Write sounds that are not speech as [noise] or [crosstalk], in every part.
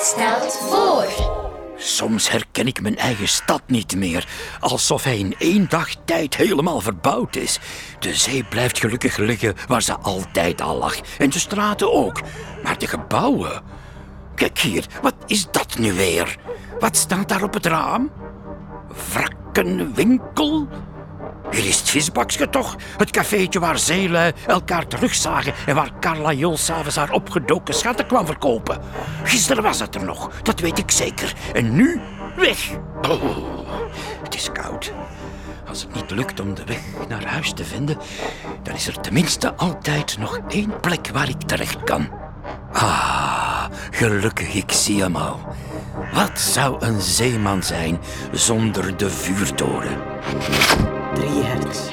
Stelt voor. Soms herken ik mijn eigen stad niet meer. Alsof hij in één dag tijd helemaal verbouwd is. De zee blijft gelukkig liggen waar ze altijd al lag. En de straten ook. Maar de gebouwen. Kijk hier, wat is dat nu weer? Wat staat daar op het raam? Wrakkenwinkel? Hier is het toch? Het cafeetje waar zeelui elkaar terugzagen en waar Carla Jol s'avonds haar opgedoken schatten kwam verkopen. Gisteren was het er nog, dat weet ik zeker. En nu weg. Oh, het is koud. Als het niet lukt om de weg naar huis te vinden, dan is er tenminste altijd nog één plek waar ik terecht kan. Ah, gelukkig, ik zie hem al. Wat zou een zeeman zijn zonder de vuurtoren? Drie hertz.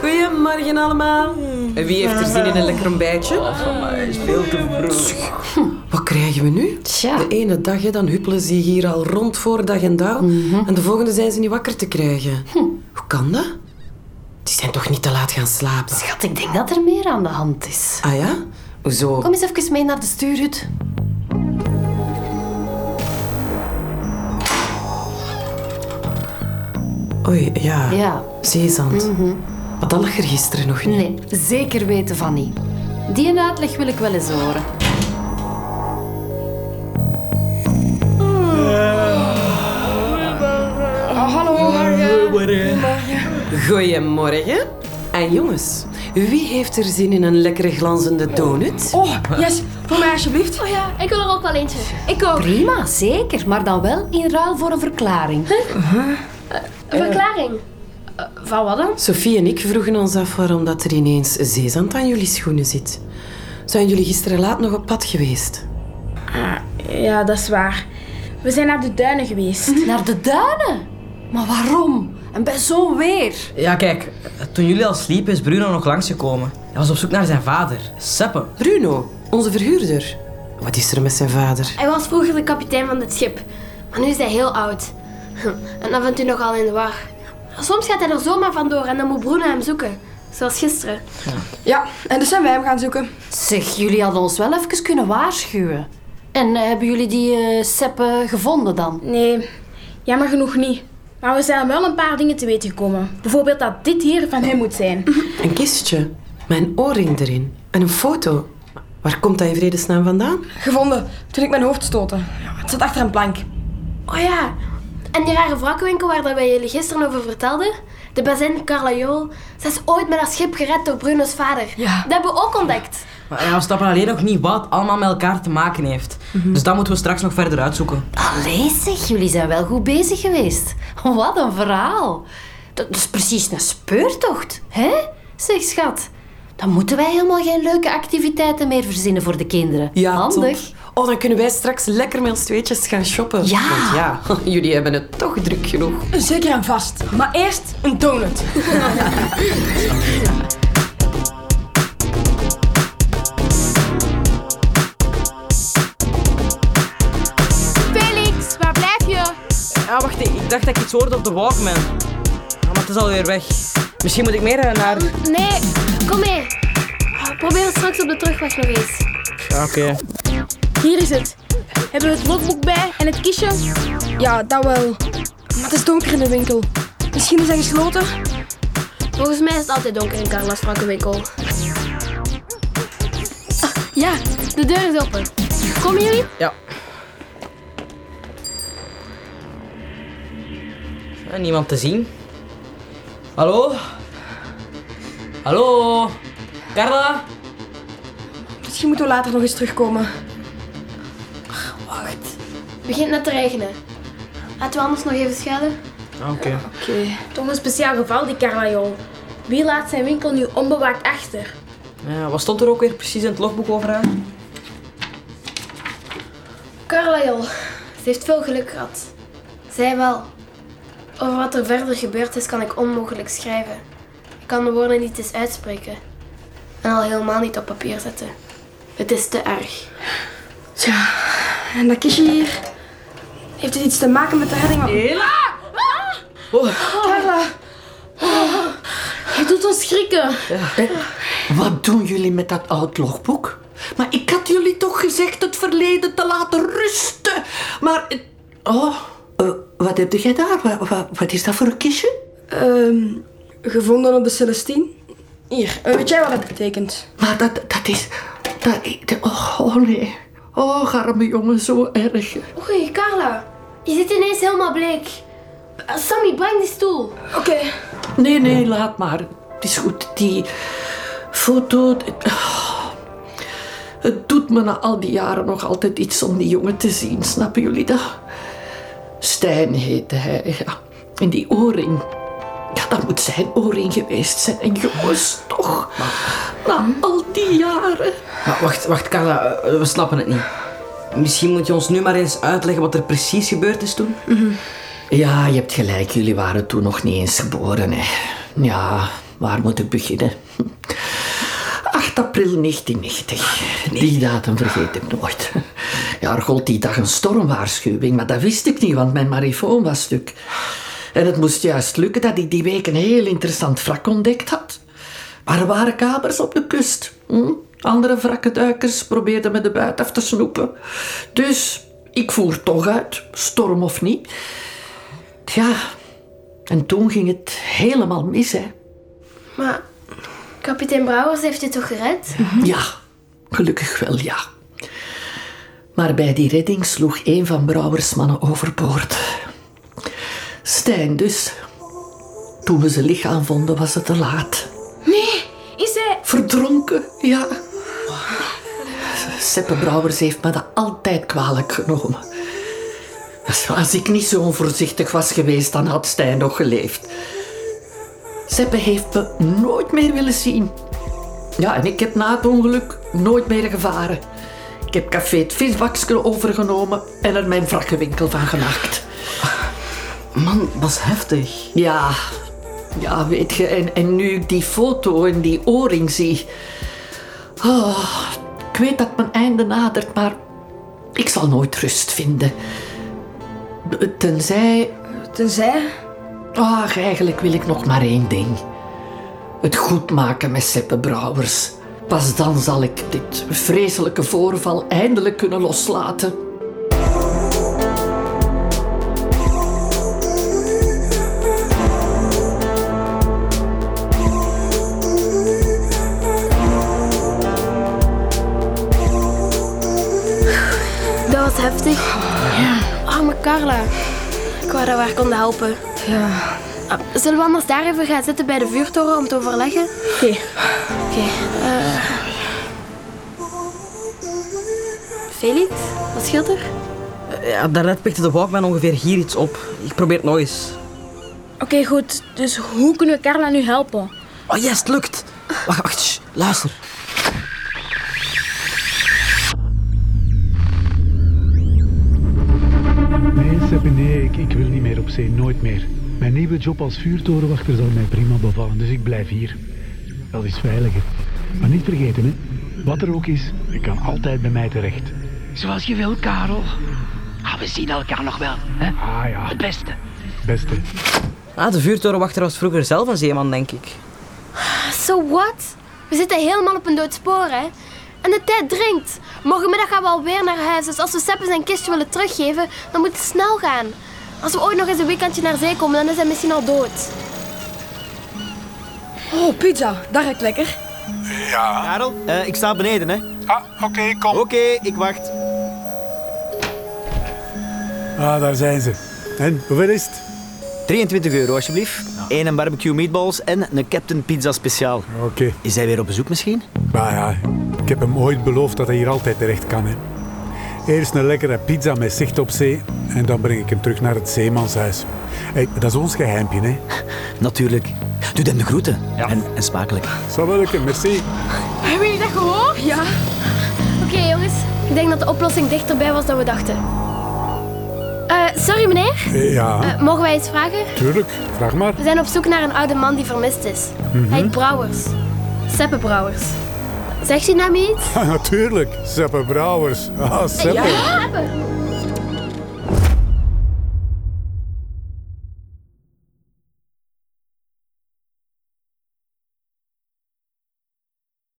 Goedemorgen allemaal. En wie heeft er zin in een lekker ontbijtje? is veel te vroeg. Wat krijgen we nu? Tja. De ene dag hè, dan huppelen ze hier al rond voor dag en dauw. En de volgende zijn ze niet wakker te krijgen. Hoe kan dat? Die zijn toch niet te laat gaan slapen? Schat, ik denk dat er meer aan de hand is. Ah ja? Hoezo? Kom eens even mee naar de stuurhut. Oei, ja. Ja. Zeezand. Maar dat lag er gisteren nog niet. Nee, zeker weten van niet. Die uitleg wil ik wel eens horen. Goedemorgen. En jongens, wie heeft er zin in een lekkere glanzende donut? Oh, yes, voor mij alsjeblieft. Oh ja, ik wil er ook wel eentje. Ik ook. Prima, zeker. Maar dan wel in ruil voor een verklaring. Een verklaring. Eh, van wat dan? Sophie en ik vroegen ons af waarom dat er ineens zeezand aan jullie schoenen zit. Zijn jullie gisteren laat nog op pad geweest? Ja, dat is waar. We zijn naar de duinen geweest. [laughs] Naar de duinen? Maar waarom? En bij zo'n weer? Ja, kijk, toen jullie al sliepen is Bruno nog langsgekomen. Hij was op zoek naar zijn vader, Seppe. Bruno, onze verhuurder. Wat is er met zijn vader? Hij was vroeger de kapitein van dit schip. Maar nu is hij heel oud. [laughs] En dan vindt u nogal in de war. Soms gaat hij er zomaar vandoor en dan moet Bruno hem zoeken. Zoals gisteren. Ja, en dus zijn wij hem gaan zoeken. Zeg, jullie hadden ons wel even kunnen waarschuwen. En eh, hebben jullie die eh seppen gevonden dan? Nee, jammer genoeg niet. Maar we zijn wel een paar dingen te weten gekomen. Bijvoorbeeld dat dit hier van hem moet zijn. [laughs] Een kistje. Mijn oorring erin. En een foto. Waar komt dat in vredesnaam vandaan? Gevonden toen ik mijn hoofd stootte. Ja, het zat achter een plank. Oh ja. En die rare wrakkenwinkel waar dat wij jullie gisteren over vertelden. De bazin Carla Jol. Ze is ooit met dat schip gered door Bruno's vader. Ja. Dat hebben we ook ontdekt. Maar ja, we snappen alleen nog niet wat allemaal met elkaar te maken heeft. Dus dat moeten we straks nog verder uitzoeken. Allee zeg, jullie zijn wel goed bezig geweest. Wat een verhaal. Dat is precies een speurtocht, hè? Zeg, schat. Dan moeten wij helemaal geen leuke activiteiten meer verzinnen voor de kinderen. Handig. top. Oh, dan kunnen wij straks lekker met ons tweetjes gaan shoppen. Ja. Want ja, [laughs] jullie hebben het toch druk genoeg. Zeker en vast. Maar eerst een donut. [laughs] Felix, waar blijf je? Ja, wacht, ik ik dacht dat ik iets hoorde op de Walkman. Maar het is alweer weg. Misschien moet ik meer eh, naar... Nee, kom mee. Probeer het straks op de terugweg nog eens. Ja, oké. Hier is het. Hebben we het logboek bij en het kistje? Ja, dat wel. Maar het is donker in de winkel. Misschien is hij gesloten? Volgens mij is het altijd donker in Carla's wrakkenwinkel. Ah, ja, de deur is open. Komen jullie? Ja. Ja, niemand te zien. Hallo? Hallo? Carla? Misschien moeten we later nog eens terugkomen. Begint net te regenen. Laten we anders nog even schuilen. Oké. Toch een speciaal geval, die Carla Wie laat zijn winkel nu onbewaakt achter? Ja, wat stond er ook weer precies in het logboek over haar? Ze heeft veel geluk gehad. Zij wel. Over wat er verder gebeurd is, kan ik onmogelijk schrijven. Ik kan de woorden niet eens uitspreken. En al helemaal niet op papier zetten. Het is te erg. Tja, en dat kistje hier... Heeft het iets te maken met de redding van... Carla! Oh, je doet ons schrikken. Wat doen jullie met dat oud logboek? Maar ik had jullie toch gezegd het verleden te laten rusten. Maar... Oh, eh, wat heb jij daar? Wat, wat, wat is dat voor een kistje? Ehm, gevonden op de Celestine. Hier, eh, weet jij wat dat betekent? Maar dat, dat is... Dat, oh, oh nee. Oh, arme jongen, zo erg. Oei, Carla. Je zit ineens helemaal bleek. Sammy, breng die stoel. Oké. Nee, nee, laat maar. Het is goed. Die foto... het- ah. Het doet me na al die jaren nog altijd iets om die jongen te zien. Snappen jullie dat? Stijn heette hij, ja. En die oorring... Ja, dat moet zijn oorring geweest zijn. En jongens, toch? Na al die jaren... Maar wacht, wacht, Carla, eh, we snappen het niet. Misschien moet je ons nu maar eens uitleggen wat er precies gebeurd is toen? Ja, je hebt gelijk. Jullie waren toen nog niet eens geboren. Hè. Ja, waar moet ik beginnen? [laughs] 8 april 1990. Die datum vergeet ik nooit. [laughs] Ja, er gold die dag een stormwaarschuwing, maar dat wist ik niet, want mijn marifoon was stuk. En het moest juist lukken dat ik die week een heel interessant wrak ontdekt had. Maar er waren kamers op de kust. Hm? Andere wrakkenduikers probeerden me de buit af te snoepen. Dus ik voer toch uit, storm of niet. Ja, en toen ging het helemaal mis, hè. Maar kapitein Brouwers heeft je toch gered? Ja, gelukkig wel, ja. Maar bij die redding sloeg een van Brouwers mannen overboord. Stijn dus. Toen we zijn lichaam vonden, was het te laat. Nee, is hij... Verdronken, ja. Seppe Brouwers heeft me dat altijd kwalijk genomen. Als ik niet zo onvoorzichtig was geweest, dan had Stijn nog geleefd. Seppe heeft me nooit meer willen zien. Ja, en ik heb na het ongeluk nooit meer gevaren. Ik heb café het overgenomen en er mijn wrakkenwinkel van gemaakt. Man, is heftig. Ja, ja, weet je, en, en nu ik die foto en die oorring zie. Oh, ik weet dat mijn einde nadert, maar ik zal nooit rust vinden. Tenzij, Tenzij... ach, eigenlijk wil ik nog maar één ding. Het goed maken met Seppe Brouwers. Pas dan zal ik dit vreselijke voorval eindelijk kunnen loslaten. Heftig. Arme Carla. Ik wou dat we haar konden helpen. Ja. Ah, Zullen we anders daar even gaan zitten bij de vuurtoren om te overleggen? Oké. Oké. eh. Felix, wat scheelt er? Ja, daarnet pikte de Walkman ongeveer hier iets op. Ik probeer het nog eens. Oké, goed. Dus hoe kunnen we Carla nu helpen? Oh yes, het lukt. Wacht, wacht, shh, luister. Zee, nooit meer. Mijn nieuwe job als vuurtorenwachter zal mij prima bevallen, dus ik blijf hier. Dat is veiliger. Maar niet vergeten, hè. Wat er ook is, je kan altijd bij mij terecht. Zoals je wil, Karel. Ah, we zien elkaar nog wel, hè? Ah ja, Het beste. beste. Ah, de vuurtorenwachter was vroeger zelf een zeeman, denk ik. So what? We zitten helemaal op een dood spoor, hè? En de tijd dringt. Morgenmiddag gaan we alweer naar huis, dus als we Seppe zijn kistje willen teruggeven, dan moet het snel gaan. Als we ooit nog eens een weekendje naar zee komen, dan is hij misschien al dood. Oh, pizza. Dat ruikt lekker. Karel, eh, ik sta beneden, hè. Ah, oké, kom. Oké, ik wacht. Ah, daar zijn ze. En, hoeveel is het? 23 euro, alsjeblieft. Eén een barbecue meatballs en een Captain Pizza speciaal. Oké. Is hij weer op bezoek misschien? Maar ja, ik heb hem ooit beloofd dat hij hier altijd terecht kan, hè. Eerst een lekkere pizza met zicht op zee en dan breng ik hem terug naar het zeemanshuis. Hey, dat is ons geheimpje, hè. Natuurlijk. Doe hem de groeten. En, en smakelijk. Zo wel, merci. Hebben jullie dat gehoord? Ja. Oké, jongens. Ik denk dat de oplossing dichterbij was dan we dachten. Eh, sorry, meneer. Eh, Ja, Eh, mogen wij iets vragen? tuurlijk. Vraag maar. We zijn op zoek naar een oude man die vermist is. Hij heet Brouwers. Seppe Brouwers. Zegt hij nou iets? [laughs] Natuurlijk, Seppe Brouwers. Ah, Seppe. Ja.